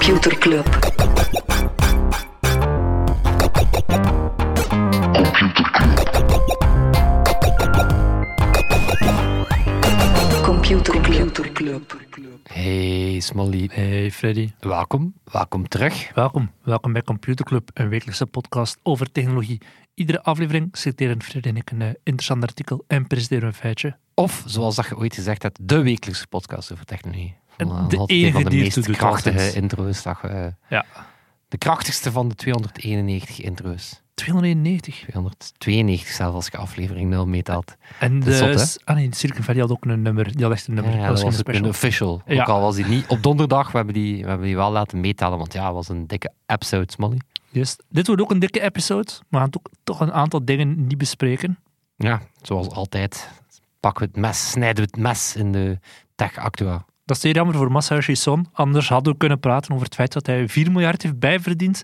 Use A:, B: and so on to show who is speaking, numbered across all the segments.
A: Computer Club. Computer Club.
B: Hey Smolly,
C: Hey Freddy,
B: welkom. Welkom terug.
C: welkom. Welkom bij Computer Club, een wekelijkse podcast over technologie. Iedere aflevering citeren Freddy en ik een eh, interessant artikel en presenteren een feitje.
B: Of, zoals dat je ooit gezegd hebt, de wekelijkse podcast over technologie.
C: De
B: altijd een
C: enige
B: van de
C: die
B: meest krachtige intro's. Dat je,
C: Ja.
B: de krachtigste van de 291 intro's.
C: 291.
B: 292 zelfs als je aflevering 0 meetelt.
C: En
B: Dat
C: de,
B: zot,
C: ah nee, Silicon Valley had ook een nummer. Die had echt een nummer.
B: Ja,
C: dat
B: dat
C: was
B: was een
C: special.
B: official.
C: Ja.
B: Ook al was die niet op donderdag, we hebben die, we hebben die wel laten meetellen, want ja, het was een dikke episode, Smolly.
C: Yes. Dit wordt ook een dikke episode. We gaan ook toch een aantal dingen niet bespreken.
B: Ja, zoals altijd. Pakken we het mes, snijden we het mes in de tech-actua.
C: Dat is zeer jammer voor Masayoshi Son. Anders hadden we kunnen praten over het feit dat hij 4 miljard heeft bijverdiend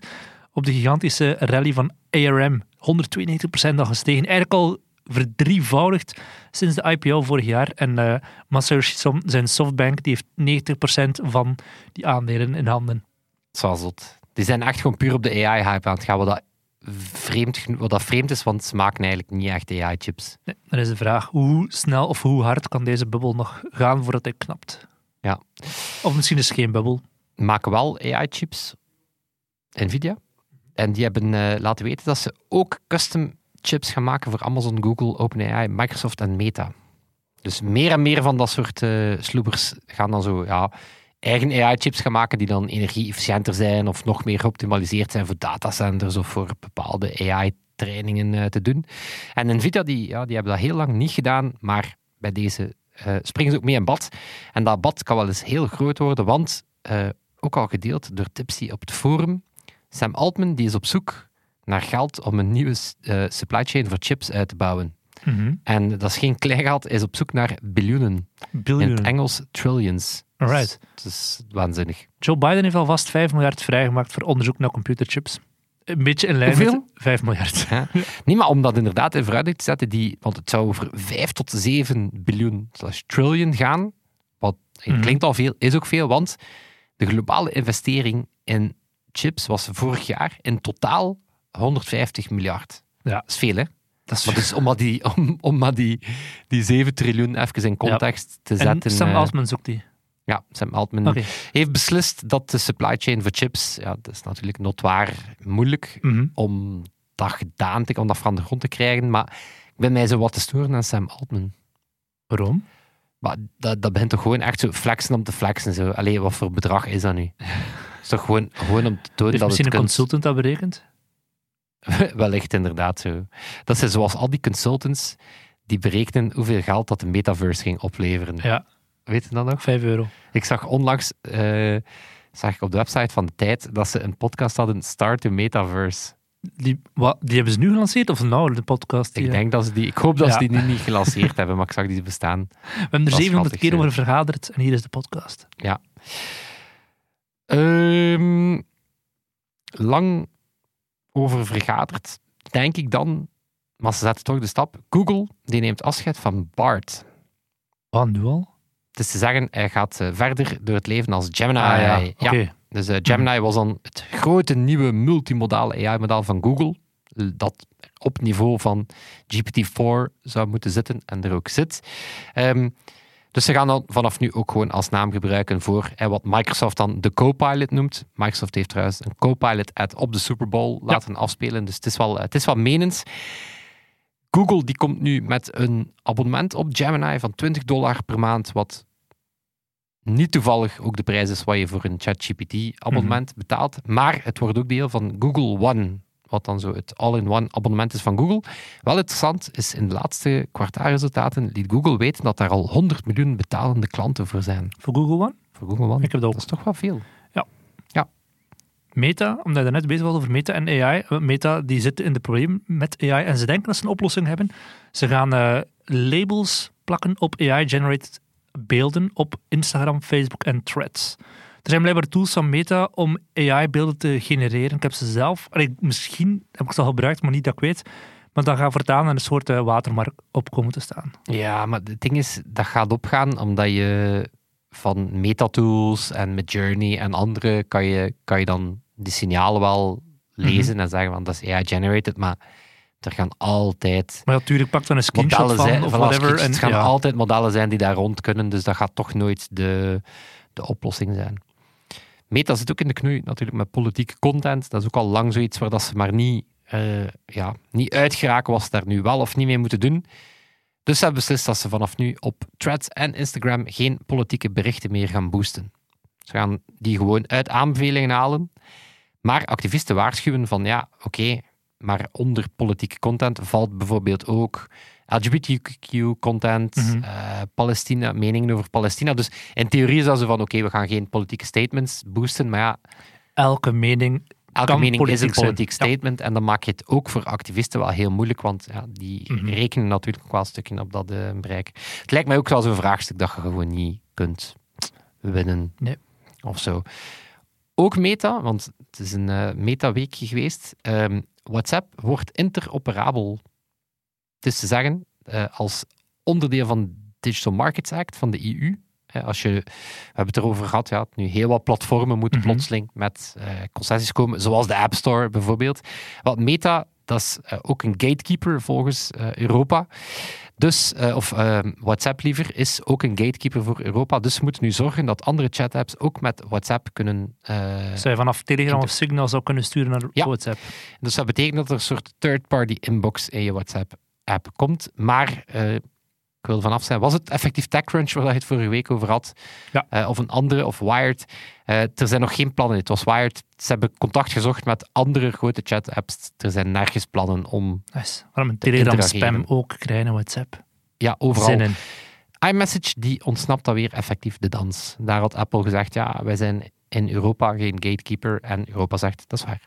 C: op de gigantische rally van ARM. 192% al gestegen. Eigenlijk al verdrievoudigd sinds de IPO vorig jaar. En eh Masayoshi Son, zijn Softbank, die heeft 90% van die aandelen in handen.
B: Zoals dat. Die zijn echt gewoon puur op de AI-hype aan het gaan, wat dat, vreemd, wat dat vreemd is, want ze maken eigenlijk niet echt AI-chips.
C: Nee, dan is de vraag, hoe snel of hoe hard kan deze bubbel nog gaan voordat hij knapt?
B: Ja.
C: Of misschien is het geen bubbel.
B: Maken wel AI-chips, Nvidia. En die hebben eh, laten weten dat ze ook custom chips gaan maken voor Amazon, Google, OpenAI, Microsoft en Meta. Dus meer en meer van dat soort sloebers gaan dan zo ja, eigen AI-chips gaan maken die dan energie-efficiënter zijn of nog meer geoptimaliseerd zijn voor datacenters of voor bepaalde AI-trainingen eh, te doen. En Nvidia die, ja, die hebben dat heel lang niet gedaan, maar bij deze springen ze ook mee in bad. En dat bad kan wel eens heel groot worden, want eh, ook al gedeeld door Tipsy op het forum, Sam Altman die is op zoek naar geld om een nieuwe eh, supply chain voor chips uit te bouwen.
C: Mhm.
B: En dat is geen klein geld, is op zoek naar biljoenen. In het Engels trillions.
C: Alright.
B: Dat is waanzinnig.
C: Joe Biden heeft alvast 5 miljard vrijgemaakt voor onderzoek naar computerchips. Een beetje in lijn
B: Hoeveel?
C: met 5 miljard.
B: Ja. Nee, maar om dat inderdaad in vooruit te zetten, die, want het zou over 5 tot 7 biljoen slash trillion gaan. Wat
C: Mhm.
B: klinkt al veel, is ook veel, want de globale investering in chips was vorig jaar in totaal 150 miljard.
C: Ja.
B: Dat is veel, hè?
C: Dat is
B: Maar dus om maar die, om, om maar die, die 7 triljoen even in context te
C: en
B: zetten.
C: Sam
B: eh,
C: Altman zoekt die.
B: Ja, Sam Altman heeft beslist dat de supply chain voor chips, ja, dat is natuurlijk notwaar moeilijk
C: Mhm.
B: om dat gedaan te om dat van de grond te krijgen. Maar ik ben mij zo wat te storen aan Sam Altman.
C: Waarom?
B: Maar dat, dat begint toch gewoon echt zo flexen om te flexen. Zo. Allee, wat voor bedrag is dat nu? is toch gewoon, gewoon om te tonen dat
C: misschien
B: het
C: een consultant dat berekend?
B: Wellicht inderdaad zo. Dat zijn zoals al die consultants die berekenen hoeveel geld dat de metaverse ging opleveren.
C: Ja,
B: Weet je dat nog?
C: 5 euro.
B: Ik zag onlangs, eh, zag ik op de website van de tijd, dat ze een podcast hadden, Start the Metaverse.
C: Die, wat, die hebben ze nu gelanceerd of nou, de podcast? Die,
B: Ik denk dat ze die, ik hoop dat ze die nu niet gelanceerd hebben, maar ik zag die bestaan.
C: we hebben er
B: dat is
C: 700
B: schattig,
C: keer over vergaderd en hier is de podcast.
B: Ja. Ehm, lang over vergaderd, denk ik dan, maar ze zetten toch de stap. Google, die neemt afscheid van Bart.
C: Wat, nu al?
B: Is te zeggen, hij gaat eh, verder door het leven als Gemini.
C: Ah ja.
B: Dus eh, Gemini was dan het grote nieuwe multimodale AI-model van Google, dat op niveau van GPT-4 zou moeten zitten en er ook zit. Ehm, dus ze gaan dan vanaf nu ook gewoon als naam gebruiken voor eh, wat Microsoft dan de Copilot noemt. Microsoft heeft trouwens een Copilot-ad op de Super Bowl laten afspelen, dus het is wel, het is wel menens. Google die komt nu met een abonnement op Gemini van 20 dollar per maand, wat niet toevallig ook de prijs is wat je voor een ChatGPT-abonnement betaalt. Maar het wordt ook deel van Google One, wat dan zo het all-in-one abonnement is van Google. Wel interessant is, in de laatste kwartaalresultaten liet Google weten dat daar al 100 miljoen betalende klanten voor zijn.
C: Voor Google One?
B: Voor Google One.
C: Ik heb dat ook.
B: Dat is toch wel veel.
C: Meta, omdat je net bezig was over Meta en AI. Meta die zitten in de probleem met AI en ze denken dat ze een oplossing hebben. Ze gaan eh, labels plakken op AI-generated beelden op Instagram, Facebook en Threads. Er zijn blijkbaar tools van Meta om AI-beelden te genereren. Ik heb ze zelf, misschien heb ik ze al gebruikt, maar niet dat ik weet. Maar dan gaat voortaan een soort eh, watermark op komen te staan.
B: Ja, maar het ding is, dat gaat opgaan omdat je van Metatools en met Journey en andere kan je, kan je dan die signalen wel lezen
C: Mhm.
B: en zeggen van dat is AI-generated, maar er gaan altijd
C: Maar natuurlijk, pak dan een screenshot van
B: zijn,
C: of whatever. En,
B: het gaan
C: ja.
B: altijd modellen zijn die daar rond kunnen, dus dat gaat toch nooit de, de oplossing zijn. Meta zit ook in de knoei natuurlijk met politieke content. Dat is ook al lang zoiets waar dat ze maar niet, eh, ja, niet uitgeraken wat ze daar nu wel of niet mee moeten doen. Dus ze hebben beslist dat ze vanaf nu op Threads en Instagram geen politieke berichten meer gaan boosten. Ze gaan die gewoon uit aanbevelingen halen. Maar activisten waarschuwen van ja, oké, maar onder politieke content valt bijvoorbeeld ook LGBTQ-content,
C: Mhm.
B: Palestina, meningen over Palestina. Dus in theorie is dat zo van oké, we gaan geen politieke statements boosten, maar ja,
C: Elke mening.
B: elke
C: Kan
B: mening is een
C: politiek zijn.
B: politiek
C: Ja.
B: statement en dan maak je het ook voor activisten wel heel moeilijk, want ja, die
C: Mhm.
B: rekenen natuurlijk ook wel een stukje op dat eh, bereik. Het lijkt mij ook wel zo'n vraagstuk dat je gewoon niet kunt winnen
C: Nee.
B: Of zo. Ook Meta, want het is een eh, Meta-weekje geweest. Ehm, WhatsApp wordt interoperabel. Het is te zeggen, eh, als onderdeel van de Digital Markets Act van de EU. hè, als je, we hebben het erover gehad, ja, nu heel wat platformen moeten
C: Mhm.
B: plotseling met eh, concessies komen, zoals de App Store bijvoorbeeld. Wat Meta, dat is eh, ook een gatekeeper volgens eh, Europa. Dus, eh, of eh, WhatsApp liever, is ook een gatekeeper voor Europa. Dus ze moeten nu zorgen dat andere chat-apps ook met WhatsApp kunnen. eh,
C: Zij vanaf Telegram of Signal zou kunnen sturen naar
B: Ja.
C: WhatsApp.
B: dus dat betekent dat er een soort third-party inbox in je WhatsApp-app komt. Maar eh, ik wil vanaf zijn, was het effectief TechCrunch waar je het vorige week over had?
C: Ja.
B: Eh, of een andere, of Wired? Eh, er zijn nog geen plannen. Het was Wired. Ze hebben contact gezocht met andere grote chat-apps. Er zijn nergens plannen om.
C: Waarom een Telegram
B: interageren.
C: spam ook krijgen WhatsApp?
B: ja, overal iMessage die ontsnapt dan weer effectief de dans. Daar had Apple gezegd, ja, wij zijn in Europa geen gatekeeper. En Europa zegt, dat is waar.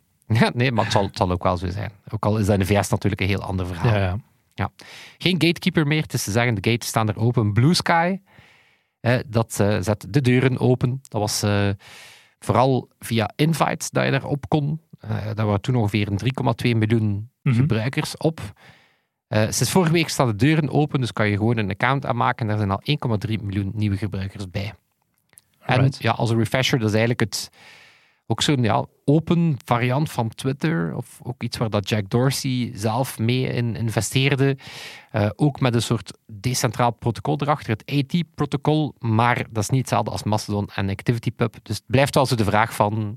B: nee, maar het zal, het zal ook wel zo zijn. Ook al is dat in de VS natuurlijk een heel ander verhaal.
C: Ja, ja.
B: Geen gatekeeper meer, het is te zeggen, de gates staan er open. Blue Sky, eh, dat eh, zet de deuren open. Dat was eh, vooral via invites dat je daarop kon. Eh daar waren toen ongeveer een 3,2 miljoen
C: Mhm.
B: gebruikers op. Sinds vorige week staan de deuren open, dus kan je gewoon een account aanmaken. En daar zijn al 1,3 miljoen nieuwe gebruikers bij. En ja, als een refresher, dat is eigenlijk het, ook zo'n ja, open variant van Twitter. Of ook iets waar dat Jack Dorsey zelf mee in investeerde. Eh, ook met een soort decentraal protocol erachter, het AT-protocol. Maar dat is niet hetzelfde als Mastodon en ActivityPub. Dus het blijft wel zo de vraag van,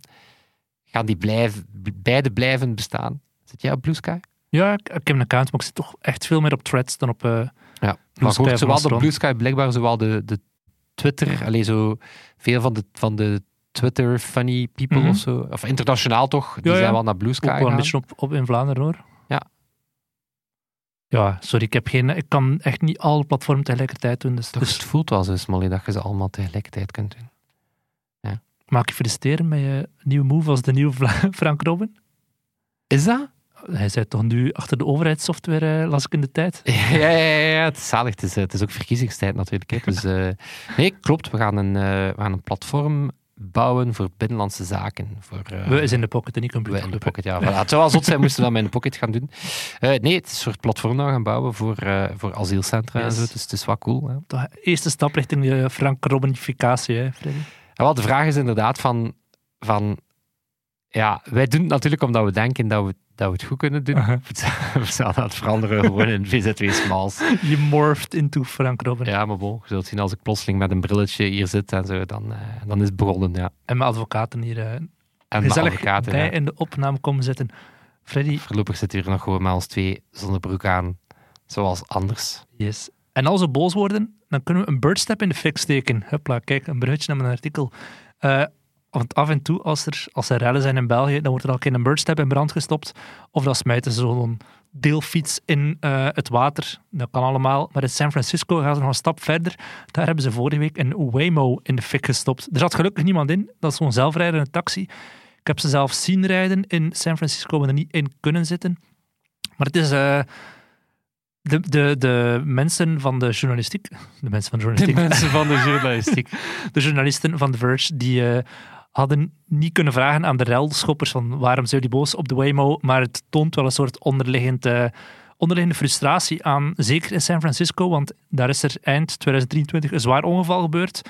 B: gaan die blijven, beide blijven bestaan? Zit jij op Blue Sky?
C: Ja, ik, ik heb een account, maar ik zit toch echt veel meer op threads dan op... eh,
B: Ja, maar
C: Sky
B: zowel de
C: Mastodon.
B: Blue Sky blijkbaar zowel de, de Twitter, alleen zo veel van de, van de Twitter funny people
C: Mhm.
B: of zo, of internationaal toch, die
C: Ja, ja.
B: zijn wel naar Blue Sky
C: ook wel een beetje op, op in Vlaanderen hoor.
B: Ja.
C: Ja, sorry, ik, heb geen, ik kan echt niet alle platformen tegelijkertijd doen. Dus,
B: Toch,
C: dus
B: het voelt wel zo, Smolly, dat je ze allemaal tegelijkertijd kunt doen.
C: maak je feliciteren met je nieuwe move als de nieuwe Vla- Frank Robin.
B: Is dat?
C: Hij zei toch nu achter de overheidssoftware, eh, las ik in de tijd.
B: Ja, ja, ja, ja, het is zalig. Het is, eh, het is ook verkiezingstijd natuurlijk. Hè. Dus, eh, nee, klopt. We gaan, een, we gaan een platform bouwen voor binnenlandse zaken. Voor, eh,
C: We is in de pocket en niet
B: We
C: computer.
B: in de pocket, ja. Voilà. Het zou wel zot zijn moesten we dat met in de pocket gaan doen. Eh, nee, het is een soort platform we gaan bouwen voor, eh, voor asielcentra en zo. Dus het is wel cool. Hè.
C: Toch, eerste stap richting de Frank Robinificatie, hè, Freddy?
B: En wel, de vraag is inderdaad van, van... Ja, wij doen het natuurlijk omdat we denken dat we, dat we het goed kunnen doen. We zouden het veranderen gewoon in VZW Smalls.
C: Je morphed into Frank Robin.
B: Ja, maar bon, je zult zien als ik plotseling met een brilletje hier zit en zo, dan, eh, dan is het begonnen, ja.
C: En mijn advocaten hier eh,
B: En
C: gezellig
B: advocaten,
C: bij
B: ja.
C: in de opname komen zitten. Freddy,
B: Voorlopig zitten we hier nog gewoon met ons twee zonder broek aan, zoals anders.
C: yes. En als we boos worden, dan kunnen we een birdstep in de fik steken. Hupla, kijk, een bruidje naar mijn artikel. Want af en toe, als er, als er rellen zijn in België, dan wordt er al geen birdstep in brand gestopt. Of dan smijten ze zo'n deelfiets in eh, het water. Dat kan allemaal. Maar in San Francisco gaan ze nog een stap verder. Daar hebben ze vorige week een Waymo in de fik gestopt. Er zat gelukkig niemand in. Dat is zo'n zelfrijdende taxi. Ik heb ze zelf zien rijden in San Francisco, maar er niet in kunnen zitten. Maar het is... eh, de, de, de mensen van de journalistiek... De mensen van de journalistiek
B: mensen van de journalistiek.
C: de journalisten van The Verge, die eh, hadden niet kunnen vragen aan de relschoppers van waarom zijn jullie boos op de Waymo, maar het toont wel een soort onderliggend, eh, onderliggende frustratie aan, zeker in San Francisco, want daar is er eind 2023 een zwaar ongeval gebeurd.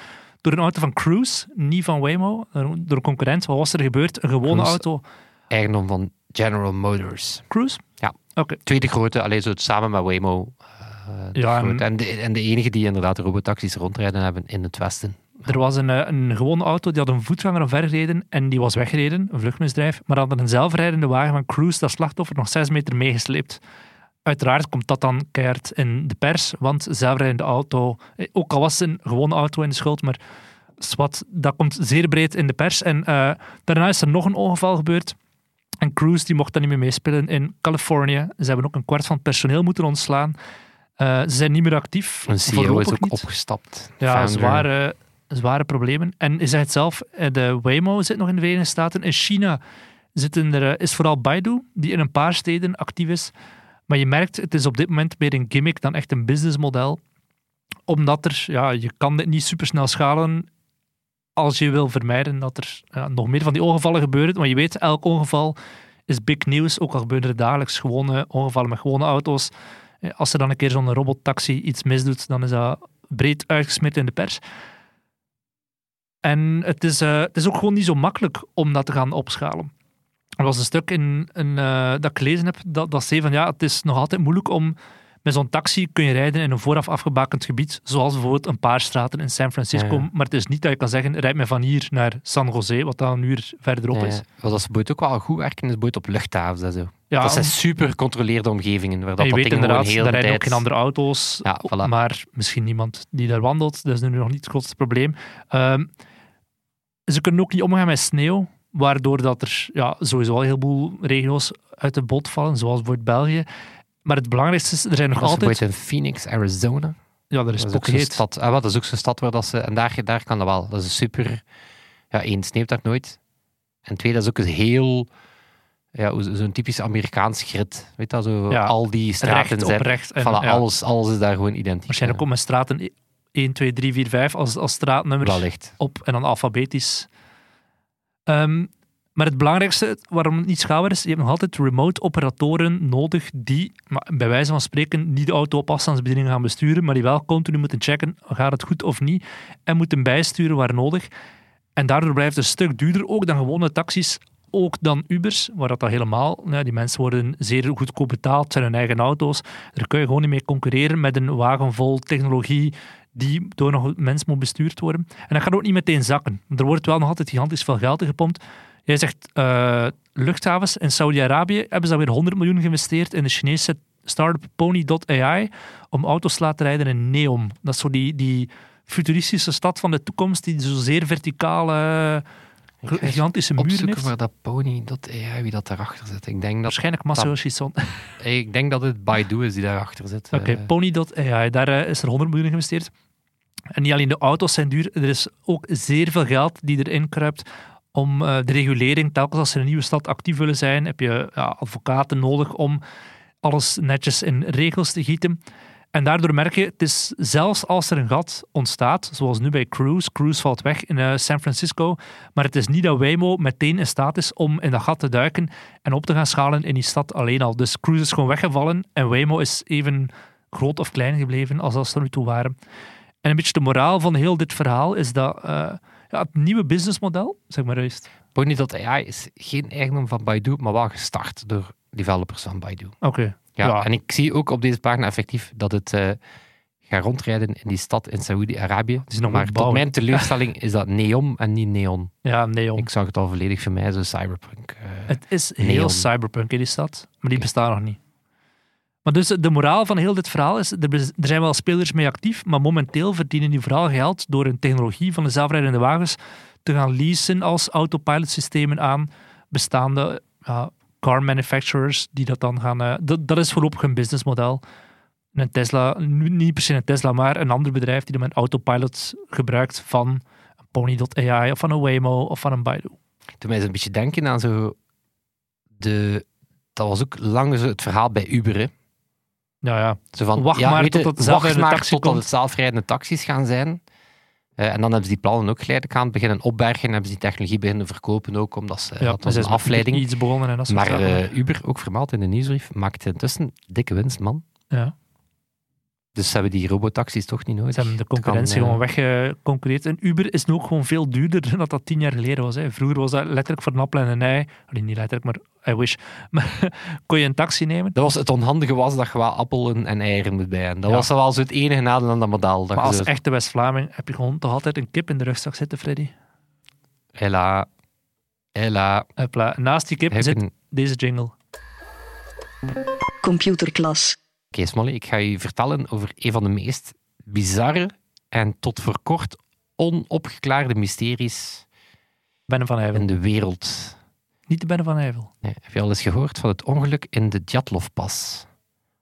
C: door een auto van Cruise, niet van Waymo, door een concurrent. Wat was er gebeurd? Een gewone
B: Cruise.
C: auto.
B: Eigendom van General Motors.
C: Cruise?
B: Ja.
C: Oké.
B: Tweede grote, alleen zo samen met Waymo. eh,
C: Ja, en-
B: en, de, en de enige die inderdaad de robotaxis rondrijden hebben in het westen.
C: Er was een, eh, een gewone auto, die had een voetganger omvergereden en die was weggereden, een vluchtmisdrijf. Maar hadden een zelfrijdende wagen van Cruise dat slachtoffer nog zes meter meegesleept. Uiteraard komt dat dan keihard in de pers, want zelfrijdende auto, eh, ook al was het een gewone auto in de schuld, maar zwart, dat komt zeer breed in de pers. En eh, daarna is er nog een ongeval gebeurd. En Cruise die mocht dan niet meer meespelen in Californië. Ze hebben ook een kwart van het personeel moeten ontslaan. Ze zijn niet meer actief.
B: Een CEO is ook
C: niet.
B: opgestapt.
C: Ja,
B: Founder.
C: zware, zware problemen. En je zegt het zelf, eh, de Waymo zit nog in de Verenigde Staten. In China zitten er, eh, is vooral Baidu, die in een paar steden actief is. Maar je merkt, het is op dit moment meer een gimmick dan echt een businessmodel. Omdat er, ja, je kan dit niet supersnel schalen als je wil vermijden dat er ja, nog meer van die ongevallen gebeuren. Maar je weet, elk ongeval is big news. Ook al gebeuren er dagelijks gewone ongevallen met gewone auto's. Eh, Als er dan een keer zo'n robottaxi iets misdoet, dan is dat breed uitgesmeerd in de pers. En het is, eh, het is ook gewoon niet zo makkelijk om dat te gaan opschalen. Er was een stuk in, in, eh, dat ik gelezen heb dat, dat zei van ja, het is nog altijd moeilijk om met zo'n taxi kun je rijden in een vooraf afgebakend gebied, zoals bijvoorbeeld een paar straten in San Francisco.
B: Ja, ja.
C: Maar het is niet dat je kan zeggen, rijd me van hier naar San Jose, wat dan een uur verderop
B: Ja,
C: is.
B: wat als ze boeit ook wel goed werken, is boeit op luchthavens en zo. Dat zijn super gecontroleerde omgevingen, waar dat,
C: je
B: dat
C: weet inderdaad, daar
B: de
C: rijden ook geen andere auto's,
B: voilà.
C: maar misschien niemand die daar wandelt. Dat is nu nog niet het grootste probleem. Ehm, ze kunnen ook niet omgaan met sneeuw, waardoor dat er ja, sowieso al een heleboel regio's uit de bot vallen, zoals bijvoorbeeld België. Maar het belangrijkste is, er zijn nog
B: Dat is
C: altijd...
B: bijvoorbeeld in Phoenix, Arizona.
C: Ja, is
B: Dat is ook zo'n stad. Ah, dat is ook zo'n stad waar dat ze... En daar, daar kan dat wel. Dat is een super... Ja, één, sneeuwt daar nooit. En twee, dat is ook een heel... Ja, zo'n typisch Amerikaans grid. Weet dat? Zo,
C: Ja,
B: al die straten
C: Recht
B: zijn...
C: recht. En,
B: Voilà,
C: ja,
B: alles, alles is daar gewoon identiek.
C: Waarschijnlijk ook met straten 1, 2, 3, 4, 5 als, als straatnummer.
B: Wellicht.
C: op en dan alfabetisch. Ehm, maar het belangrijkste waarom het niet schaalbaar is, je hebt nog altijd remote operatoren nodig die, maar bij wijze van spreken, niet de auto op afstandsbediening gaan besturen, maar die wel continu moeten checken, gaat het goed of niet, en moeten bijsturen waar nodig. En daardoor blijft het een stuk duurder ook dan gewone taxis, ook dan Ubers, waar dat, dat helemaal, ja, die mensen worden zeer goedkoop betaald, zijn hun eigen auto's. Daar kun je gewoon niet mee concurreren met een wagen vol technologie die door nog een mens moet bestuurd worden. En dat gaat ook niet meteen zakken. Er wordt wel nog altijd gigantisch veel geld in gepompt. Jij zegt eh, luchthavens. In Saudi-Arabië hebben ze alweer 100 miljoen geïnvesteerd in de Chinese start-up Pony.ai om auto's te laten rijden in Neom. Dat is zo die, die futuristische stad van de toekomst die zo zeer verticale, gigantische muren
B: opzoeken
C: heeft.
B: waar dat pony.ai, wie dat daarachter zit. Ik denk dat,
C: Waarschijnlijk Masayoshi Son.
B: ik denk dat het Baidu is die daarachter zit.
C: Oké,
B: Eh,
C: Pony.ai, daar eh, is er 100 miljoen geïnvesteerd. En niet alleen de auto's zijn duur, er is ook zeer veel geld die erin kruipt om eh, de regulering, telkens als ze in een nieuwe stad actief willen zijn, heb je ja, advocaten nodig om alles netjes in regels te gieten. En daardoor merk je, het is zelfs als er een gat ontstaat, zoals nu bij Cruise, Cruise valt weg in eh, San Francisco, maar het is niet dat Waymo meteen in staat is om in dat gat te duiken en op te gaan schalen in die stad alleen al. Dus Cruise is gewoon weggevallen en Waymo is even groot of klein gebleven als dat ze tot nu toe waren. En een beetje de moraal van heel dit verhaal is dat eh, ja, het nieuwe businessmodel, zeg maar juist.
B: Pony.ai is geen eigendom van Baidu, maar wel gestart door developers van Baidu.
C: Oké.
B: Ja,
C: Ja.
B: en ik zie ook op deze pagina effectief dat het eh, gaat rondrijden in die stad in Saoedi-Arabië.
C: nog
B: Maar tot mijn teleurstelling is dat neon en niet neon.
C: Ja, neon.
B: Ik zag het al volledig voor mij, zo cyberpunk. eh.
C: Het is heel cyberpunk in die stad, maar die
B: Oké.
C: bestaan nog niet. Maar dus de moraal van heel dit verhaal is, er, zijn wel spelers mee actief, maar momenteel verdienen die vooral geld door een technologie van de zelfrijdende wagens te gaan leasen als autopilot systemen aan bestaande car manufacturers die dat dan gaan... eh, dat, is voorlopig een businessmodel. Een Tesla, niet per se een Tesla, maar een ander bedrijf die dan een autopilot gebruikt van Pony.ai of van een Waymo of van een Baidu.
B: Toen mij eens een beetje denken aan zo... De, dat was ook lang het verhaal bij Uber.
C: Ja, ja.
B: Zo van,
C: Wacht
B: ja,
C: maar totdat het zelfrijdende taxi
B: totdat
C: komt.
B: het zelfrijdende taxis gaan zijn. Eh, en dan hebben ze die plannen ook geleidelijk aan het beginnen opbergen en hebben ze die technologie beginnen verkopen ook, omdat ze,
C: Ja,
B: dat een afleiding.
C: iets begonnen en dat soort
B: Maar eh, Uber, ook vermeld in de nieuwsbrief, maakt intussen dikke winst, man.
C: ja.
B: Dus ze hebben die robotaxis toch niet nodig.
C: Ze hebben de concurrentie
B: kan, eh,
C: gewoon weggeconcurreerd. En Uber is nu ook gewoon veel duurder dan dat dat tien jaar geleden was. Hè. Vroeger was dat letterlijk voor een appel en een ei. Allee, niet letterlijk, maar I wish. Maar kon je een taxi nemen?
B: Dat was het onhandige was dat je wel appelen en eieren moet bij hebben. Dat
C: Ja.
B: was wel zo het enige nadeel aan dat model. Dat
C: Maar als
B: zo-
C: echte West-Vlaming heb je gewoon toch altijd een kip in de rugzak zitten, Freddy.
B: Hela, hela.
C: Naast die kip
B: Heb
C: zit
B: een-
C: deze jingle.
A: Computerklas.
B: Oké, Smolly, ik ga je vertellen over een van de meest bizarre en tot voor kort onopgeklaarde mysteries
C: Benne van Eyvel.
B: in de wereld.
C: Niet de Benne van Eyvel.
B: Nee, heb je al eens gehoord van het ongeluk in de Djatlov-pas?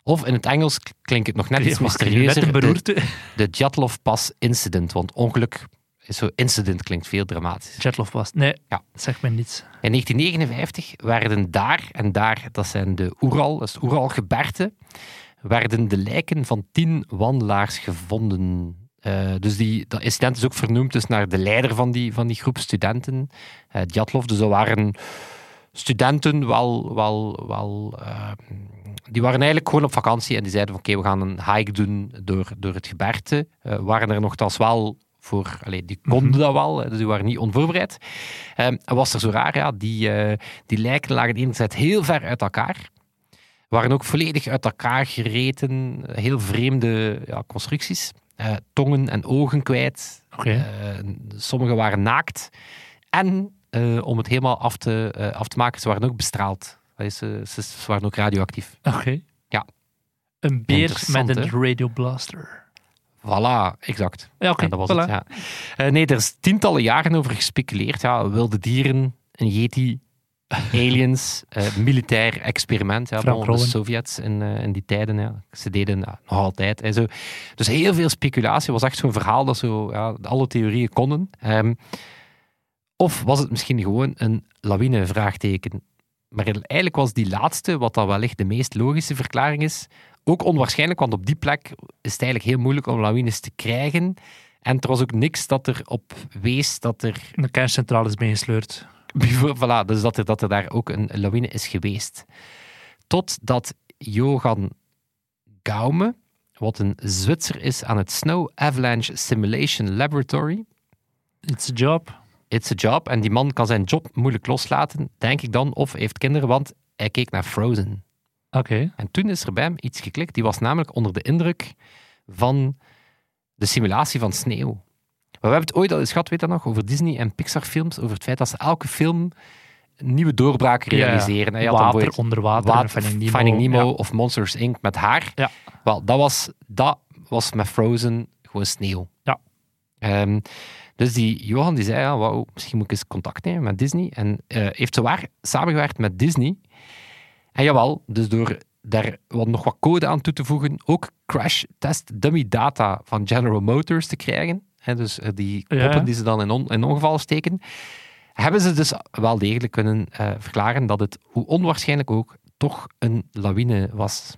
B: Of in het Engels klinkt het nog net iets mysterieuzer. De, de Djatlov-pas incident. Want ongeluk is zo incident klinkt veel dramatisch.
C: Jetlov was. Nee,
B: Ja.
C: zeg me niets.
B: In 1959 werden daar, en daar, dat zijn de Oeral, dat is het Oeralgebergte, werden de lijken van tien wandelaars gevonden. Eh, dus die, dat incident is ook vernoemd dus naar de leider van die, van die groep studenten, eh Djatlov. Dus dat waren studenten, wel, wel, wel, eh, die waren eigenlijk gewoon op vakantie en die zeiden van oké, we gaan een hike doen door, door het gebergte. Waren er nogthans wel voor, allee, die konden dat wel, dus die waren niet onvoorbereid. En was er zo raar, ja, die, die lijken lagen enerzijds heel ver uit elkaar. Waren ook volledig uit elkaar gereten. Heel vreemde ja, constructies. Eh, tongen en ogen kwijt.
C: Oké.
B: Eh, sommige waren naakt. En eh, om het helemaal af te, af te maken, ze waren ook bestraald. Eh, ze, ze waren ook radioactief.
C: Oké.
B: Ja.
C: Een beer met een radioblaster.
B: Voilà, exact.
C: Ja,
B: dat was
C: voilà.
B: het. Ja. Nee, er is tientallen jaren over gespeculeerd. Ja, wilde dieren, een yeti, aliens, eh, militair experiment. Ja, bon, de. Sovjets in, eh, in die tijden. Ja. Ze deden ja, nog altijd. hè, zo. Dus heel veel speculatie. Het was echt zo'n verhaal dat zo, ja, alle theorieën konden. Ehm, of was het misschien gewoon een lawine? Vraagteken. Maar eigenlijk was die laatste, wat dan wellicht de meest logische verklaring is, ook onwaarschijnlijk, want op die plek is het eigenlijk heel moeilijk om lawines te krijgen. En er was ook niks dat erop wees dat er,
C: De kerncentrale is meegesleurd.
B: Voilà, dus dat er, dat er daar ook een lawine is geweest. Totdat Johan Gaume, wat een Zwitser is aan het Snow Avalanche Simulation Laboratory,
C: It's a job.
B: it's a job, en die man kan zijn job moeilijk loslaten, denk ik dan, of heeft kinderen, want hij keek naar Frozen.
C: Oké.
B: En toen is er bij hem iets geklikt. Die was namelijk onder de indruk van de simulatie van sneeuw. Maar we hebben het ooit al eens gehad, weet dat nog, over Disney en Pixar films, over het feit dat ze elke film een nieuwe doorbraak realiseren. Had dan
C: Water, onder water.
B: Water,
C: Finding Nemo.
B: Nemo
C: Ja.
B: of Monsters Inc. met haar.
C: Ja.
B: Wel, dat was, dat was met Frozen gewoon sneeuw.
C: Ja.
B: Ehm, dus die Johan die zei, ja, wauw, misschien moet ik eens contact nemen met Disney. En eh, heeft zowaar samengewerkt met Disney. En jawel, dus door daar wat, nog wat code aan toe te voegen, ook crash test dummy data van General Motors te krijgen. Hè, dus eh, die
C: Ja.
B: poppen die ze dan in, on, in ongevallen steken. Hebben ze dus wel degelijk kunnen eh, verklaren dat het, hoe onwaarschijnlijk ook, toch een lawine was.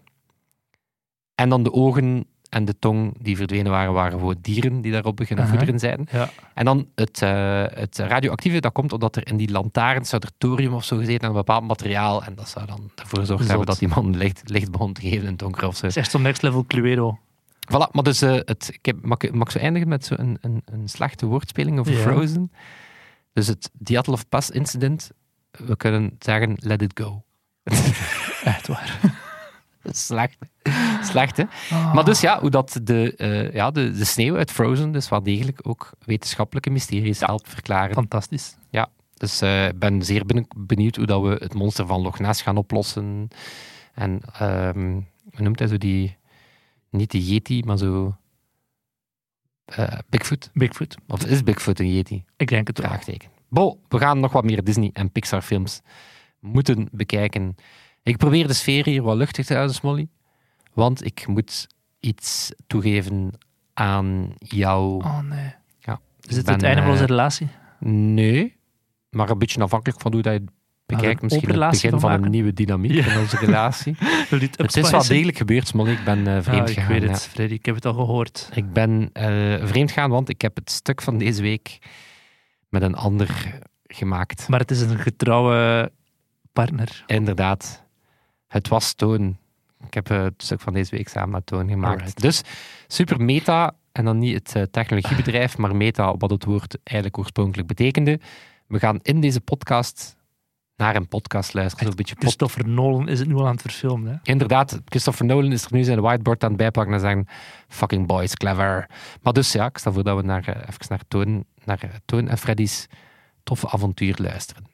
B: En dan de ogen en de tong die verdwenen waren, waren gewoon dieren die daarop beginnen
C: Aha.
B: voederen zijn.
C: Ja.
B: En dan het, eh, het radioactieve, dat komt omdat er in die lantaarns zou er thorium of zo gezeten aan een bepaald materiaal. En dat zou dan ervoor hebben dat die man licht, licht begon te geven in het donker of zo.
C: Het is echt zo'n next level Cluedo.
B: Voilà, maar dus, eh, het, ik heb, mag, ik- mag ik zo eindigen met zo'n een, een, een slechte woordspeling over
C: Ja.
B: Frozen? Dus het Dyatlov Pass incident, we kunnen zeggen, let it go.
C: Echt waar.
B: Slecht. Slecht, hè? Maar dus ja, hoe dat de, eh, ja, de, de sneeuw uit Frozen dus wel degelijk ook wetenschappelijke mysteries helpt verklaren.
C: Fantastisch.
B: Dus eh, ik ben zeer ben- benieuwd hoe dat we het monster van Loch Ness gaan oplossen. En ehm, hoe noemt hij zo die... Niet de Yeti, maar zo... eh, Bigfoot.
C: Bigfoot.
B: Of is Bigfoot een Yeti?
C: Ik denk het wel.
B: Vraagteken. Bo, we gaan nog wat meer Disney en Pixar films moeten bekijken. Ik probeer de sfeer hier wat luchtig te houden, Smolly. Want ik moet iets toegeven aan jou.
C: Oh nee.
B: Ja,
C: Is het
B: ben,
C: het einde van onze
B: eh,
C: relatie?
B: Nee, maar een beetje afhankelijk van hoe dat je
C: een
B: Misschien het begin
C: van
B: een nieuwe dynamiek
C: Ja.
B: in onze relatie.
C: Het
B: is wel degelijk gebeurd, Smolly. Ik ben eh, vreemd
C: Ah, ik
B: gegaan.
C: weet
B: ja.
C: het, Freddy. Ik heb het al gehoord.
B: Ik ben eh, vreemd gegaan, want ik heb het stuk van deze week met een ander gemaakt.
C: Maar het is een getrouwe partner.
B: Inderdaad, het was Toon. Ik heb eh, het stuk van deze week samen met Toon gemaakt.
C: Alright.
B: Dus super meta, en dan niet het technologiebedrijf, maar meta, wat het woord eigenlijk oorspronkelijk betekende. We gaan in deze podcast naar een podcast luisteren. Een beetje pod-
C: Christopher Nolan is het nu al aan het verfilmen. Hè?
B: Inderdaad, Christopher Nolan is er nu zijn whiteboard aan het bijpakken en zeggen fucking boys, clever. Maar dus ja, ik stel voor dat we naar, eh, even naar Toon, naar eh, Toon en Freddy's toffe avontuur luisteren.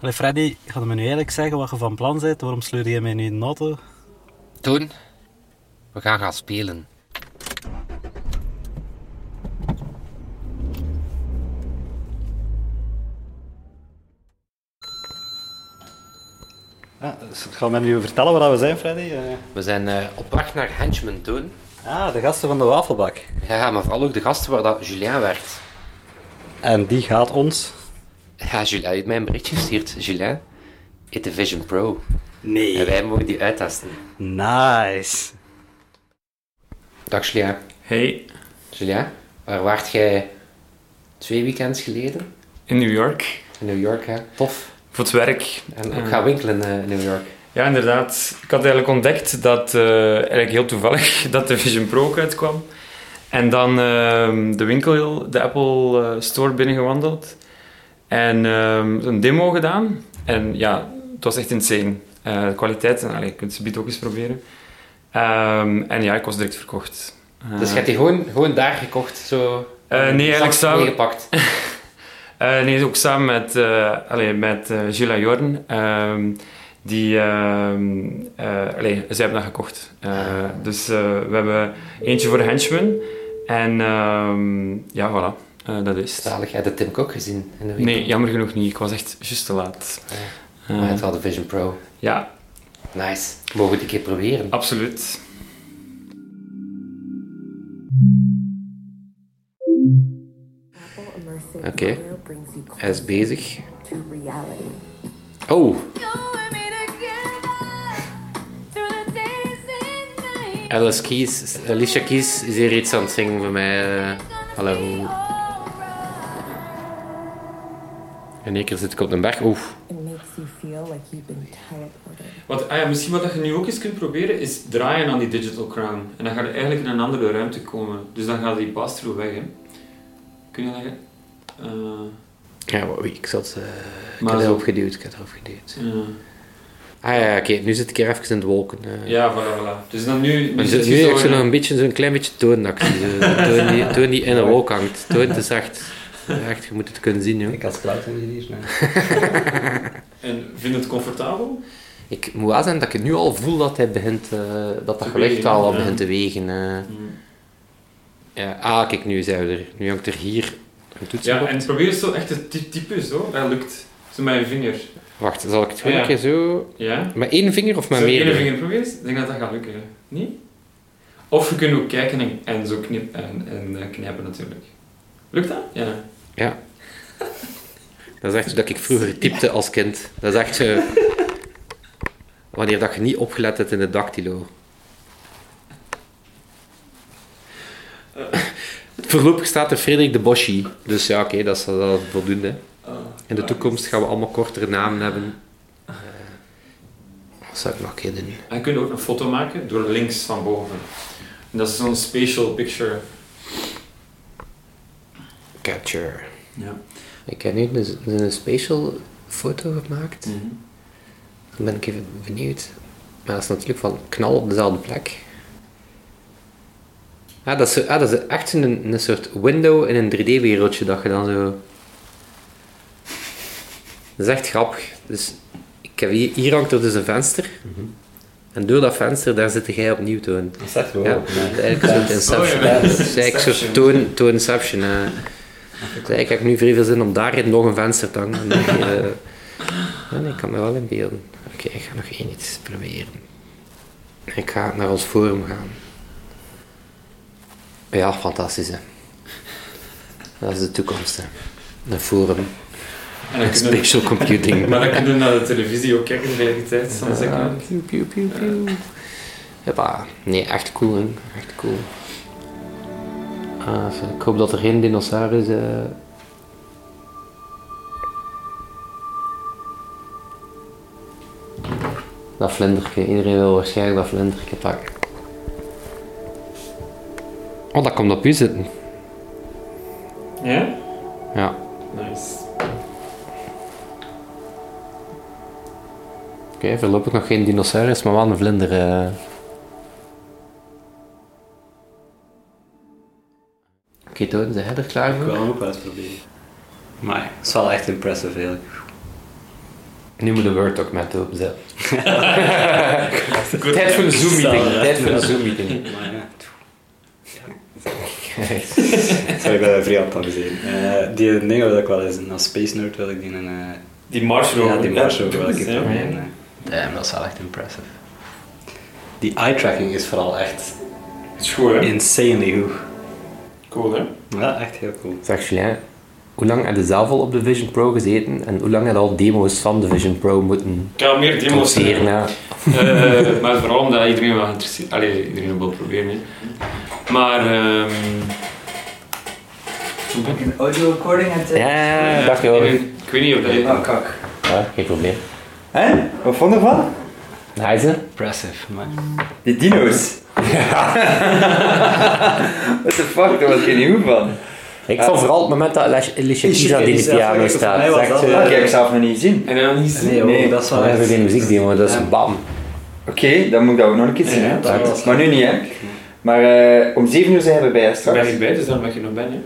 D: Allee, Freddy, ga je me nu eigenlijk zeggen wat je van plan bent? Waarom sleur je mij nu in de auto?
B: Toon, we gaan gaan spelen.
D: Ja, dus ga je me nu vertellen waar we zijn, Freddy? Eh,
B: We zijn eh, op weg naar Henchman, Toon.
D: Ah, de gasten van de wafelbak.
B: Ja, maar vooral ook de gasten waar dat Julien werkt.
D: En die gaat ons...
B: Ja, Julien heeft mij een berichtje gestuurd. Julien, eet de Vision Pro. En
D: Nee.
B: wij mogen die uittesten.
D: Nice.
B: Dag Julien.
E: Hey,
B: Julien, waar waart jij twee weekends geleden?
E: in New York.
B: In New York, hè? Tof.
E: Voor het werk.
B: En ook gaan winkelen eh, in New York.
E: Ja, inderdaad. Ik had eigenlijk ontdekt dat, eh, eigenlijk heel toevallig, dat de Vision Pro ook uitkwam. En dan ehm, de winkel, de Apple eh, Store binnengewandeld. En ehm, een demo gedaan. En ja, het was echt insane. Eh, de kwaliteit, en je kunt het ook eens proberen. Ehm, en ja, ik was direct verkocht.
B: Dus je hebt die gewoon, gewoon daar gekocht, zo...
E: Eh, nee, eigenlijk samen-
B: meegepakt.
E: Eh, nee, ook samen met, eh allee, met eh Gilles en Jorn. Ehm, die, ehm eh, allee, zij hebben dat gekocht. Eh, dus eh, we hebben eentje voor de henchman. En ehm, ja, voilà. Eh, dat is het.
B: Zalig, heb je de Tim Cook gezien in de winkel?
E: Nee, jammer genoeg niet. Ik was echt juist te laat.
B: Maar
E: Eh,
B: het had de Vision Pro.
E: ja,
B: Nice. Mogen we het een keer proberen?
E: absoluut.
B: Oké. Hij is bezig. Oh, Alice Keys, Alicia Keys is hier iets aan het zingen voor mij. eh. hallo. In één keer zit ik op een berg. Oeh.
F: It makes you feel like you've been teleported.
E: Wat, ah ja, misschien wat je nu ook eens kunt proberen, is draaien aan die digital crown. En dan ga je eigenlijk in een andere ruimte komen. Dus dan gaat die pass-through weg. Hè. Kun je leggen? Eh
B: Ja, ik zat... eh ik
E: zo-
B: erop geduwd, ik heb erop geduwd.
E: ja.
B: Ah ja, oké, nu zit ik hier even in de wolken. eh.
E: Ja, voilà, voilà. Dus dan nu... Nu
B: zit
E: zit
B: nu
E: je
B: echt
E: zo
B: nog een beetje, zo'n klein beetje toon dat ik zie. Zo, Toon die, toon die in een wolk hangt. Toon, het is echt... Je moet het kunnen zien, joh.
D: Ik als cloud-engineer.
E: En vind je het comfortabel?
B: Ik moet wel zeggen dat ik nu al voel dat hij begint, eh, dat dat
E: Te
B: gewicht al begint te wegen. eh. Ja, ah, kijk, nu zijn we er. Nu hangt er hier
E: Ja, en probeer zo echt te ty- typen, zo. Dat lukt. Zo met je vinger.
B: Wacht, zal ik het gewoon een keer zo...
E: Ja?
B: Met één vinger of met
E: Zo
B: meer?
E: één vinger proberen. Ik denk dat dat gaat lukken. Niet? Of je kunt ook kijken en, en zo knip, en, en eh, knijpen natuurlijk. Lukt dat? Ja.
B: Ja. Dat is echt dat ik vroeger typte als kind. Dat is echt zo... Wanneer dat je niet opgelet hebt in de dactylo. Voorlopig staat er Frederik de Boschi. Dus ja, oké, dat is dat is voldoende. In de toekomst gaan we allemaal kortere namen hebben. Eh, wat zou ik nog een keer doen?
E: En je kunt ook een foto maken door links van boven. En dat is zo'n spatial picture.
B: Capture.
E: Ja.
B: Ik heb nu een, een special foto gemaakt. Dan ben ik even benieuwd. Maar dat is natuurlijk van knal op dezelfde plek. Ah, dat is, ah, dat is echt een, een soort window in een 3D-wereldje dat je dan zo... Dat is echt grappig. Dus ik heb hier, hier hangt er dus een venster. En door dat venster, daar zit jij opnieuw toon.
D: Dat is echt wel.
B: Ja, eigenlijk zo'n Inception.
E: Ja.
B: Dat is eigenlijk zo'n toon, toon Inception. Dus eigenlijk heb ik nu vrij veel zin om daarin nog een venster te hangen. Hier, eh, ja, nee, ik kan me wel inbeelden. Oké, ik ga nog één iets proberen. Ik ga naar ons forum gaan. Ja, fantastisch hè. Dat is de toekomst hè. Een forum.
E: En dan
B: Spatial computing.
E: maar dan kun je naar de televisie ook kijken tegelijkertijd. Soms
B: Ja,
E: ja.
B: piu, piu, piu, piu. Hoppa. Nee, echt cool, hè. Echt cool. Ah, ik hoop dat er geen dinosaurus... eh, Dat vlinderke. Iedereen wil waarschijnlijk dat vlinderke pakken. Oh, dat komt op u zitten.
E: Ja?
B: Ja.
E: Nice.
B: Oké, voorlopig nog geen dinosaurus, maar wel een vlinder. eh. Oké, Toon, zijn jij er klaar
D: Ik
B: voor?
D: wil hem ook wel eens proberen. Maar het is wel echt impressive eigenlijk.
B: Nu moet de Word-document openzetten. Tijd voor een Zoom-meeting. Tijd voor een Zoom-meeting.
D: Ja. Zou ik dat vrij aan het amuseren. Eh, die dingen wil ik wel eens, als Space Nerd wil ik die een... eh,
E: Die Mars rover.
D: ja, die Mars ook wil ik
E: Ja.
D: eh. Damn, dat is wel echt impressive. Die eye-tracking is vooral echt
E: Dat is goed, hè?
D: insanely goed.
E: Cool, hè?
D: Ja, echt heel cool.
B: Zeg Julien, hoe lang heb je zelf al op de Vision Pro gezeten en hoe lang heb je al demo's van de Vision Pro moeten
E: Ik heb meer demos.
B: Ja.
E: Eh, maar vooral omdat iedereen wel geïnteresseerd Allee, iedereen wil proberen. Hè. Maar. ehm
G: Een audio recording en
B: Ja, dacht je
E: ik,
B: wel.
E: weet- ik weet niet of dat je.
G: Oh, kak.
B: Ja, geen probleem.
G: Hè? Wat vond je ervan?
B: Nice, hè?
D: Impressive, maar...
G: Die dino's. What the fuck, daar was geen goed van.
B: Ik vond vooral het moment dat Alicia Keys aan die piano staat. Dat
G: heb ik zelf nog niet gezien.
E: En dan niet
D: Nee,
G: Nee.
D: dat is wel
B: dat is
D: echt...
B: geen muziekdemo, dat is
D: Ja.
B: bam.
G: Oké, dan moet ik dat ook nog een keer zien. Maar nu niet, hè. Maar eh, om 7 uur zijn we
E: Daar
G: straks.
E: ben ik bij, dus dan mag je nog bij. Hè.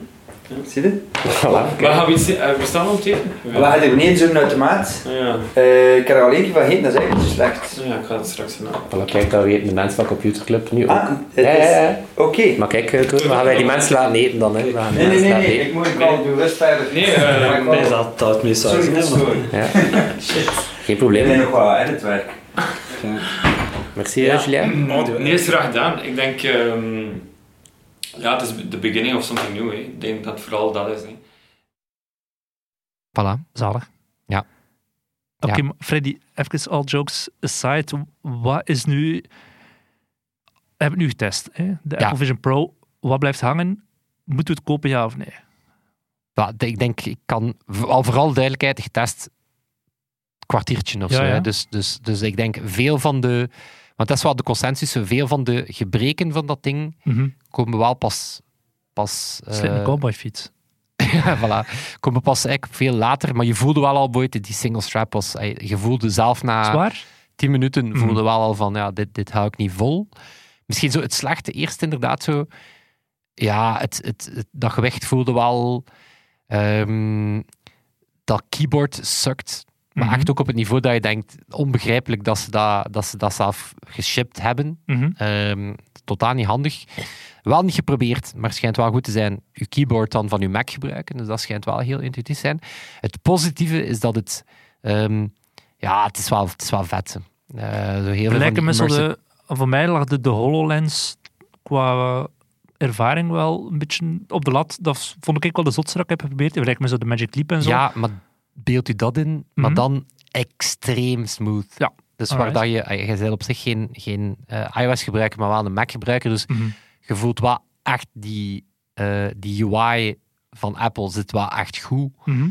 G: Zie je?
B: Voilà.
E: Maar gaan we iets uh, bestaan om te eten?
G: We gaan er beneden zo'n automaat.
E: Ja.
G: Eh, ik heb er al één keer van gegeten, dat is eigenlijk niet zo slecht.
E: ja, ik ga het straks doen.
B: Voilà, kijk, dat weten de mensen van Computerclub nu ook.
G: Ah, het
B: ja,
G: is...
B: ja, ja.
G: Oké.
B: Maar kijk, eh, Koen, we gaan wij die mensen laten eten dan. Hè.
G: Nee, nee, nee, nee.
B: eten.
G: Ik moet ik al doe rust verder.
E: Nee, eh,
G: ik
D: Nee, dat dat het meestal
G: Sorry,
D: is.
G: dat.
B: Ja.
G: Shit.
B: Geen
G: Ik
B: probleem.
G: ben nog wat editwerk.
B: Merci, eh, Julien.
E: Nee, is graag gedaan. Ik denk, ehm, ja, het is the beginning of something new. Hè. Ik denk dat vooral dat is. Hè.
B: Voilà.
C: Zalig.
B: Ja.
C: Oké,
B: Ja.
C: Freddy, even all jokes aside. Wat is nu... We hebben het nu getest, hè? de
B: Ja.
C: Apple Vision Pro. Wat blijft hangen? Moeten we het kopen, ja of nee?
B: Ja, ik denk, ik kan al vooral duidelijkheid getest kwartiertje of
C: Ja,
B: zo. hè.
C: ja.
B: Dus, dus, dus ik denk veel van de, want dat is wel de consensus, veel van de gebreken van dat ding komen wel pas. pas eh,
C: Slit een cowboyfiets.
B: ja, voilà. Komen pas eigenlijk veel later, maar je voelde wel al buiten die single strap was. eh, Je voelde zelf na
C: Zwaar?
B: 10 minuten
C: Mhm.
B: voelde wel al van ja, dit, dit hou ik niet vol. Misschien zo het slechte eerst inderdaad zo. Ja, het, het, het- dat gewicht voelde wel. ehm, dat keyboard sukt. Maar
C: Mhm.
B: echt ook op het niveau dat je denkt, onbegrijpelijk dat ze dat, dat, ze dat zelf geshipped hebben.
C: Mhm.
B: Ehm, totaal niet handig. Wel niet geprobeerd, maar het schijnt wel goed te zijn. Je keyboard dan van je Mac gebruiken, dus dat schijnt wel heel intuïtief te zijn. Het positieve is dat het... ehm, ja, het is wel, het is wel vet. Eh, zo heel
C: Lijken de... Voor mij lag de, de HoloLens qua ervaring wel een beetje op de lat. Dat vond ik wel de zotste dat ik heb geprobeerd. Het lijkt me zo de Magic Leap en zo.
B: Ja, maar beeld u dat in, maar
C: Mhm.
B: dan extreem smooth.
C: Ja.
B: Dus waar dat je... eh, Je bent op zich geen, geen eh, iOS gebruiker, maar wel een Mac gebruiker, dus
C: Mhm.
B: je voelt wel echt die, eh, die UI van Apple zit wel echt goed.
C: Mhm.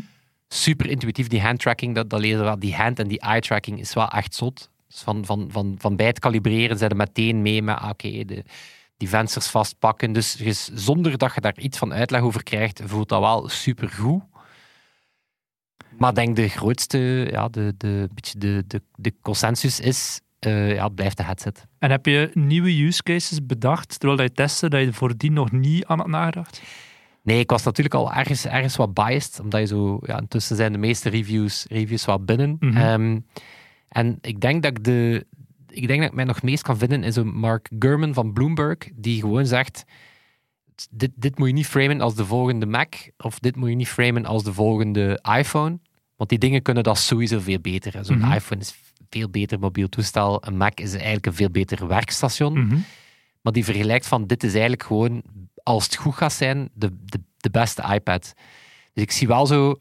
B: super intuïtief. Die handtracking, dat, dat lezen we wel. Die hand- en die eye-tracking is wel echt zot. Dus van, van, van, van bij het kalibreren zijn er meteen mee met, ah, oké, de, die vensters vastpakken. Dus is- zonder dat je daar iets van uitleg over krijgt, voelt dat wel super goed. Maar ik denk de grootste, ja, de, de, beetje de, de, de consensus is, eh, ja, blijft de headset.
C: En heb je nieuwe use cases bedacht, terwijl je testte, dat je voordien nog niet aan had nagedacht?
B: Nee, ik was natuurlijk al ergens, ergens wat biased, omdat je zo, ja, intussen zijn de meeste reviews, reviews wat binnen.
C: Mhm.
B: Ehm, en ik denk dat ik de, ik denk dat ik mij nog meest kan vinden in zo'n Mark Gurman van Bloomberg, die gewoon zegt, dit, dit moet je niet framen als de volgende Mac, of dit moet je niet framen als de volgende iPhone, want die dingen kunnen dat sowieso veel beter. Zo'n
C: Mhm.
B: iPhone is veel beter mobiel toestel, een Mac is eigenlijk een veel beter werkstation.
C: Mhm.
B: Maar die vergelijkt van dit is eigenlijk gewoon, als het goed gaat zijn, de, de, de beste iPad. Dus ik zie wel zo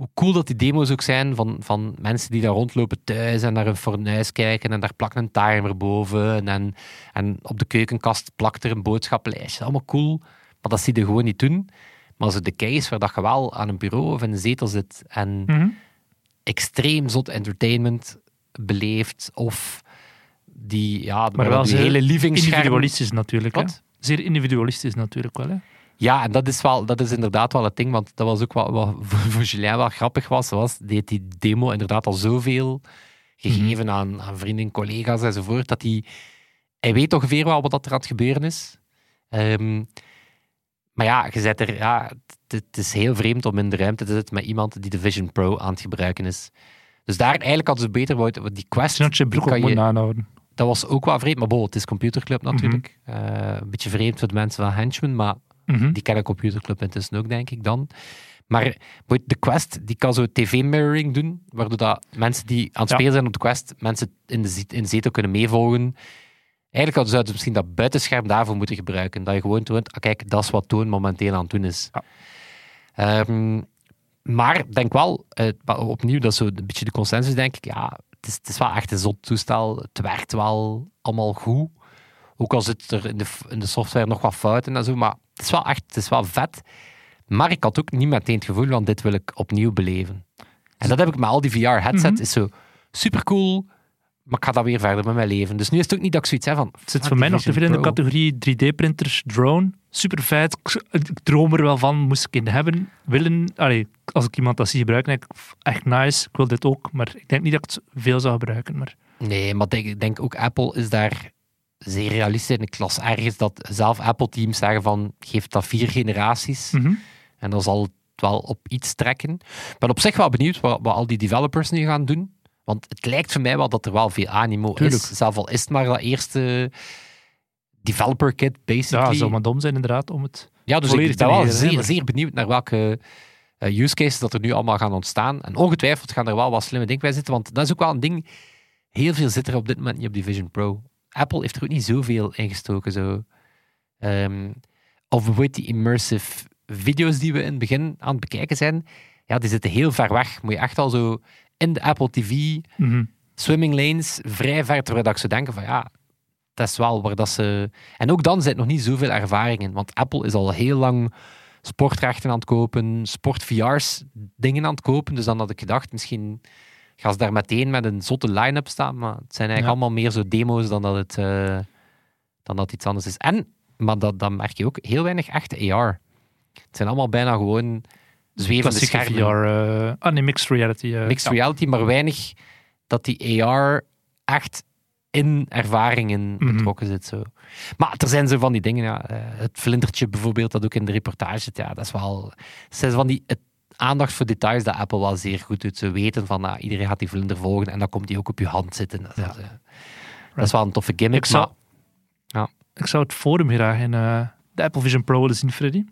B: hoe cool dat die demo's ook zijn van, van mensen die daar rondlopen thuis en naar een fornuis kijken en daar plakt een timer boven en, en op de keukenkast plakt er een boodschappenlijstje. Allemaal cool, maar dat zie je gewoon niet doen. Maar als het de case waar dat je wel aan een bureau of in een zetel zit en
C: Mhm.
B: extreem zot entertainment, beleeft of die, ja,
C: Maar wel
B: die hele livingscherm...
C: Individualistisch natuurlijk.
B: Wat?
C: Zeer individualistisch natuurlijk wel. Hè?
B: Ja, en dat is, wel, dat is inderdaad wel het ding, want dat was ook wat, wat voor Julien wel grappig was, was die heeft die demo inderdaad al zoveel gegeven
C: Mhm.
B: aan, aan vrienden, collega's enzovoort, dat hij, hij weet ongeveer wel wat dat er aan het gebeuren is. Ehm, maar ja, je zet er, ja, het, het is heel vreemd om in de ruimte te zitten met iemand die de Vision Pro aan het gebruiken is. Dus daar eigenlijk hadden ze beter wou- die Quest,
C: je broek
B: kan
C: aanhouden.
B: dat was ook wel vreemd, maar bon, het is computerclub natuurlijk.
C: Mhm.
B: Eh, een beetje vreemd voor de mensen van Henchman, maar
C: Mhm.
B: die kennen computerclub intussen ook, denk ik dan. Maar de Quest die kan zo tv-mirroring doen, waardoor dat mensen die aan het spelen zijn op de Quest, mensen in de, in de zetel kunnen meevolgen. Eigenlijk hadden ze misschien dat buitenscherm daarvoor moeten gebruiken. Dat je gewoon toont, ah, kijk, dat is wat Toon momenteel aan het doen is.
C: Ja.
B: Ehm, maar denk wel, eh, opnieuw, dat is zo een beetje de consensus, denk ik. Ja, het is, het is wel echt een zot toestel. Het werkt wel allemaal goed. Ook al zit er in de, in de software nog wat fouten en zo. Maar het is wel echt het is wel vet. Maar ik had ook niet meteen het gevoel van dit wil ik opnieuw beleven. En dat heb ik met al die VR-headset.
C: Mhm.
B: is zo super cool, maar ik ga dat weer verder met mijn leven. Dus nu is het ook niet dat ik zoiets heb van...
C: Het zit
B: ah,
C: voor mij nog te veel in de categorie 3D-printers, drone. Super vet. Ik, droom er wel van, moest ik in hebben, willen. Allee, als ik iemand dat zie gebruiken, denk ik, echt nice, ik wil dit ook. Maar ik denk niet dat ik het veel zou gebruiken. Maar
B: Nee, maar denk- ik denk ook Apple is daar zeer realistisch in. Ik las ergens dat zelf Apple-teams zeggen van geef dat vier generaties.
C: Mhm.
B: En dan zal het wel op iets trekken. Ik ben op zich wel benieuwd wat, wat al die developers nu gaan doen. Want het lijkt voor mij wel dat er wel veel animo
C: Tuurlijk.
B: is. Zelf al is het maar dat eerste developer kit,
C: ja,
B: basically.
C: het zou maar dom zijn inderdaad om het...
B: Ja, dus ik ben wel zeer benieuwd naar welke eh, use cases dat er nu allemaal gaan ontstaan. En ongetwijfeld gaan er wel wat slimme dingen bij zitten, want dat is ook wel een ding. Heel veel zit er op dit moment niet op die Vision Pro. Apple heeft er ook niet zoveel in gestoken. Zo. Ehm, of bijvoorbeeld die immersive video's die we in het begin aan het bekijken zijn, ja, die zitten heel ver weg. Moet je echt al zo in de Apple TV
C: Mhm.
B: swimming lanes vrij ver, terwijl dat ik zou denken van ja, dat is wel waar dat ze... En ook dan zit nog niet zoveel ervaring in, want Apple is al heel lang sportrechten aan het kopen, sport-VR's dingen aan het kopen, dus dan had ik gedacht, misschien gaan ze daar meteen met een zotte line-up staan, maar het zijn eigenlijk
C: Ja.
B: allemaal meer zo demo's dan dat het, eh, dan dat iets anders is. En, maar dat, dan merk je ook, heel weinig echte AR. Het zijn allemaal bijna gewoon zwevende
C: Klassieke
B: schermen.
C: VR. eh, ah nee, mixed reality. eh,
B: Mixed
C: ja.
B: reality, maar weinig dat die AR echt in ervaringen
C: Mhm.
B: betrokken zit. Zo. Maar er zijn zo van die dingen, ja, het vlindertje bijvoorbeeld, dat ook in de reportage zit, ja, dat is wel... Het zijn van die aandacht voor details dat Apple wel zeer goed doet. Ze weten van, nou, iedereen gaat die vlinder volgen en dan komt die ook op je hand zitten. Dat, is, eh, dat is wel een toffe gimmick,
C: Ik zou,
B: maar
C: ik zou het forum graag in eh, de Apple Vision Pro willen zien, Freddy.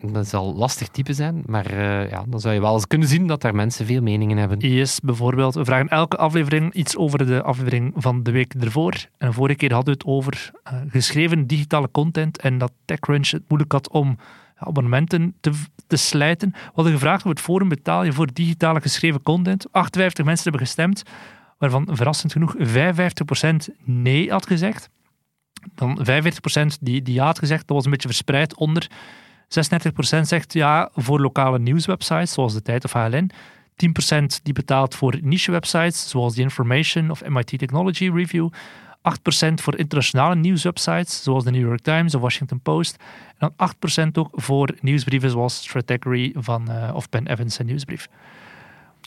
B: dat zal lastig type zijn. Maar eh, ja, dan zou je wel eens kunnen zien dat daar mensen veel meningen hebben.
C: Yes, bijvoorbeeld. We vragen elke aflevering iets over de aflevering van de week ervoor. En vorige keer hadden we het over geschreven digitale content en dat TechCrunch het moeilijk had om ja, abonnementen te, te slijten. We hadden gevraagd op het forum betaal je voor digitale geschreven content. 58 mensen hebben gestemd, waarvan verrassend genoeg 55% nee had gezegd. Dan 45% die, die ja had gezegd, dat was een beetje verspreid onder. 36% zegt ja voor lokale nieuwswebsites, zoals De Tijd of HLN. 10% die betaalt voor niche-websites, zoals The Information of MIT Technology Review. 8% voor internationale nieuwswebsites, zoals de New York Times of Washington Post. En dan 8% ook voor nieuwsbrieven zoals Stratechery van, eh, of Ben Evans en Nieuwsbrief.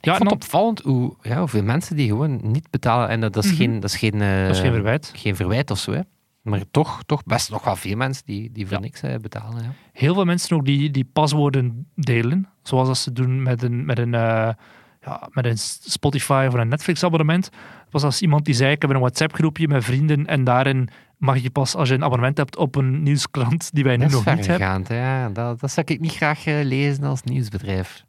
C: Ja,
B: ik vond het opvallend hoe, ja, hoeveel mensen die gewoon niet betalen. En dat, dat is
C: Mhm.
B: geen, dat is geen, eh,
C: dat is geen verwijt.
B: geen verwijt of zo. Hè. Maar toch, toch best nog wel veel mensen die, die voor
C: Ja.
B: niks eh, betalen. Ja.
C: Heel veel mensen ook die, die paswoorden delen, zoals dat ze doen met een, met een, ja, met een Spotify of een Netflix-abonnement. Het was als iemand die zei, ik heb een WhatsApp-groepje met vrienden en daarin mag je pas als je een abonnement hebt op een nieuwskrant die wij nu nog niet hebben.
B: Ja, dat, dat zou ik niet graag eh, lezen als nieuwsbedrijf.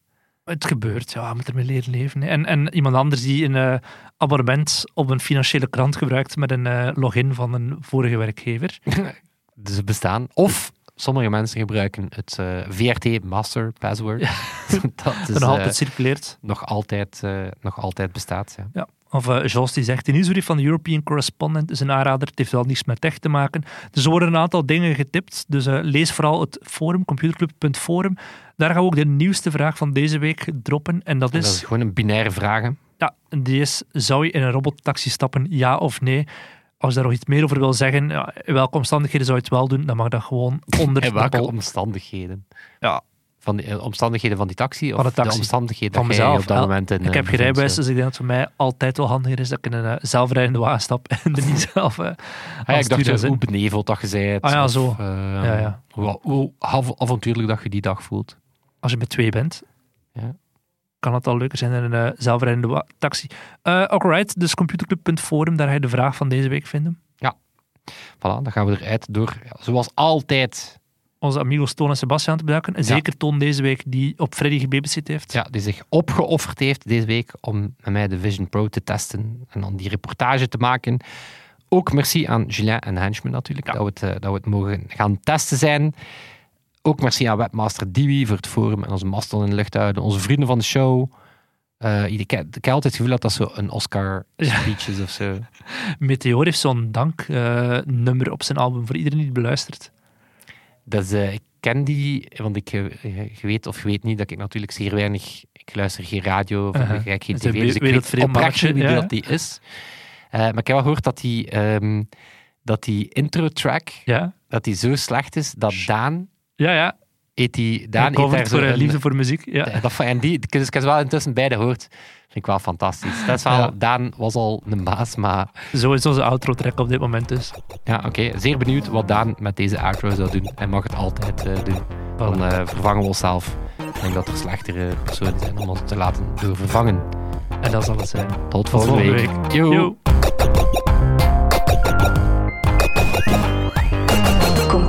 C: Het gebeurt, ja, je moet ermee leren leven. hè. En, en iemand anders die een eh, abonnement op een financiële krant gebruikt met een eh, login van een vorige werkgever.
B: Dus bestaan. Of sommige mensen gebruiken het eh, VRT Master Password. dat is,
C: nog
B: eh,
C: altijd circuleert.
B: nog, altijd, eh, nog altijd bestaat. Ja.
C: Ja. Of eh Jos die zegt, de nieuwsbrief van de European Correspondent is een aanrader. Het heeft wel niets met tech te maken. Dus er worden een aantal dingen getipt. Dus eh, lees vooral het forum, computerclub.forum. Daar gaan we ook de nieuwste vraag van deze week droppen. En dat
B: En
C: is...
B: dat is gewoon een binaire vraag. hè.
C: Ja, die is, zou je in een robottaxi stappen, ja of nee? Als je daar nog iets meer over wil zeggen, ja, in welke omstandigheden zou je het wel doen, dan mag dat gewoon onder
B: In
C: de
B: welke omstandigheden?
C: Ja.
B: Van de eh, omstandigheden van die taxi? Of
C: Van de taxi.
B: de omstandigheden
C: van mezelf.
B: op dat moment in
C: ik
B: eh,
C: heb geen
B: bevindt,
C: rijbewijs,
B: zo?
C: dus ik denk dat het voor mij altijd wel handiger is dat ik in een eh, zelfrijdende wagen stap en er niet zelf eh,
B: Ah, ja, ik dacht eh,
C: zit.
B: hoe beneveld dat je zei.
C: Ah ja, zo.
B: ja,
C: ja.
B: Hoe, hoe av- avontuurlijk dat je die dag voelt.
C: Als je met twee bent,
B: Ja.
C: Kan het al leuker zijn in een eh, zelfrijdende taxi. Eh alright, dus computerclub.forum, daar ga je de vraag van deze week vinden.
B: Voilà, dan gaan we eruit door, ja, zoals altijd,
C: Onze amigos Toon en Sebastian te bedanken. En zeker Toon deze week, die op Freddy gebabysit heeft.
B: ja, die zich opgeofferd heeft deze week om met mij de Vision Pro te testen en dan die reportage te maken. Ook merci aan Julien en Henchman natuurlijk,
C: Ja.
B: dat, we het, eh, dat we het mogen gaan testen zijn. Ook merci aan webmaster Diwi voor het forum en onze Mastodon in de lucht houden. Onze vrienden van de show. Eh, ik, ik heb altijd het gevoel dat dat zo een Oscar speech is of zo.
C: Meteor heeft zo'n danknummer op zijn album voor iedereen die het beluistert.
B: Dat is, eh, ik ken die, want ik eh, weet of je weet niet dat ik natuurlijk zeer weinig... Ik luister geen radio, of ik kijk geen tv, dus ik weet oprecht niet wie dat die is. Eh, maar ik heb wel gehoord dat die, ehm, dat die intro-track,
C: Ja,
B: dat die zo slecht is, dat Daan...
C: ja, ja.
B: Eet die, Daan eet daar
C: voor eh,
B: een-
C: liefde voor muziek. Ja.
B: Eh, Dat, en die, ik heb ze wel intussen beide gehoord. Vind ik wel fantastisch. Dat is wel,
C: Ja.
B: Daan was al een baas, maar
C: Zo is onze outro track op dit moment dus.
B: ja, oké. Zeer benieuwd wat Daan met deze outro zou doen. En mag het altijd eh, doen. Dan vervangen we onszelf. Ik denk dat er slechtere personen zijn om ons te laten doorvervangen.
C: En dat zal het zijn.
B: Tot volgende,
C: volgende
B: week.
C: week.
B: Yo.
C: Yo.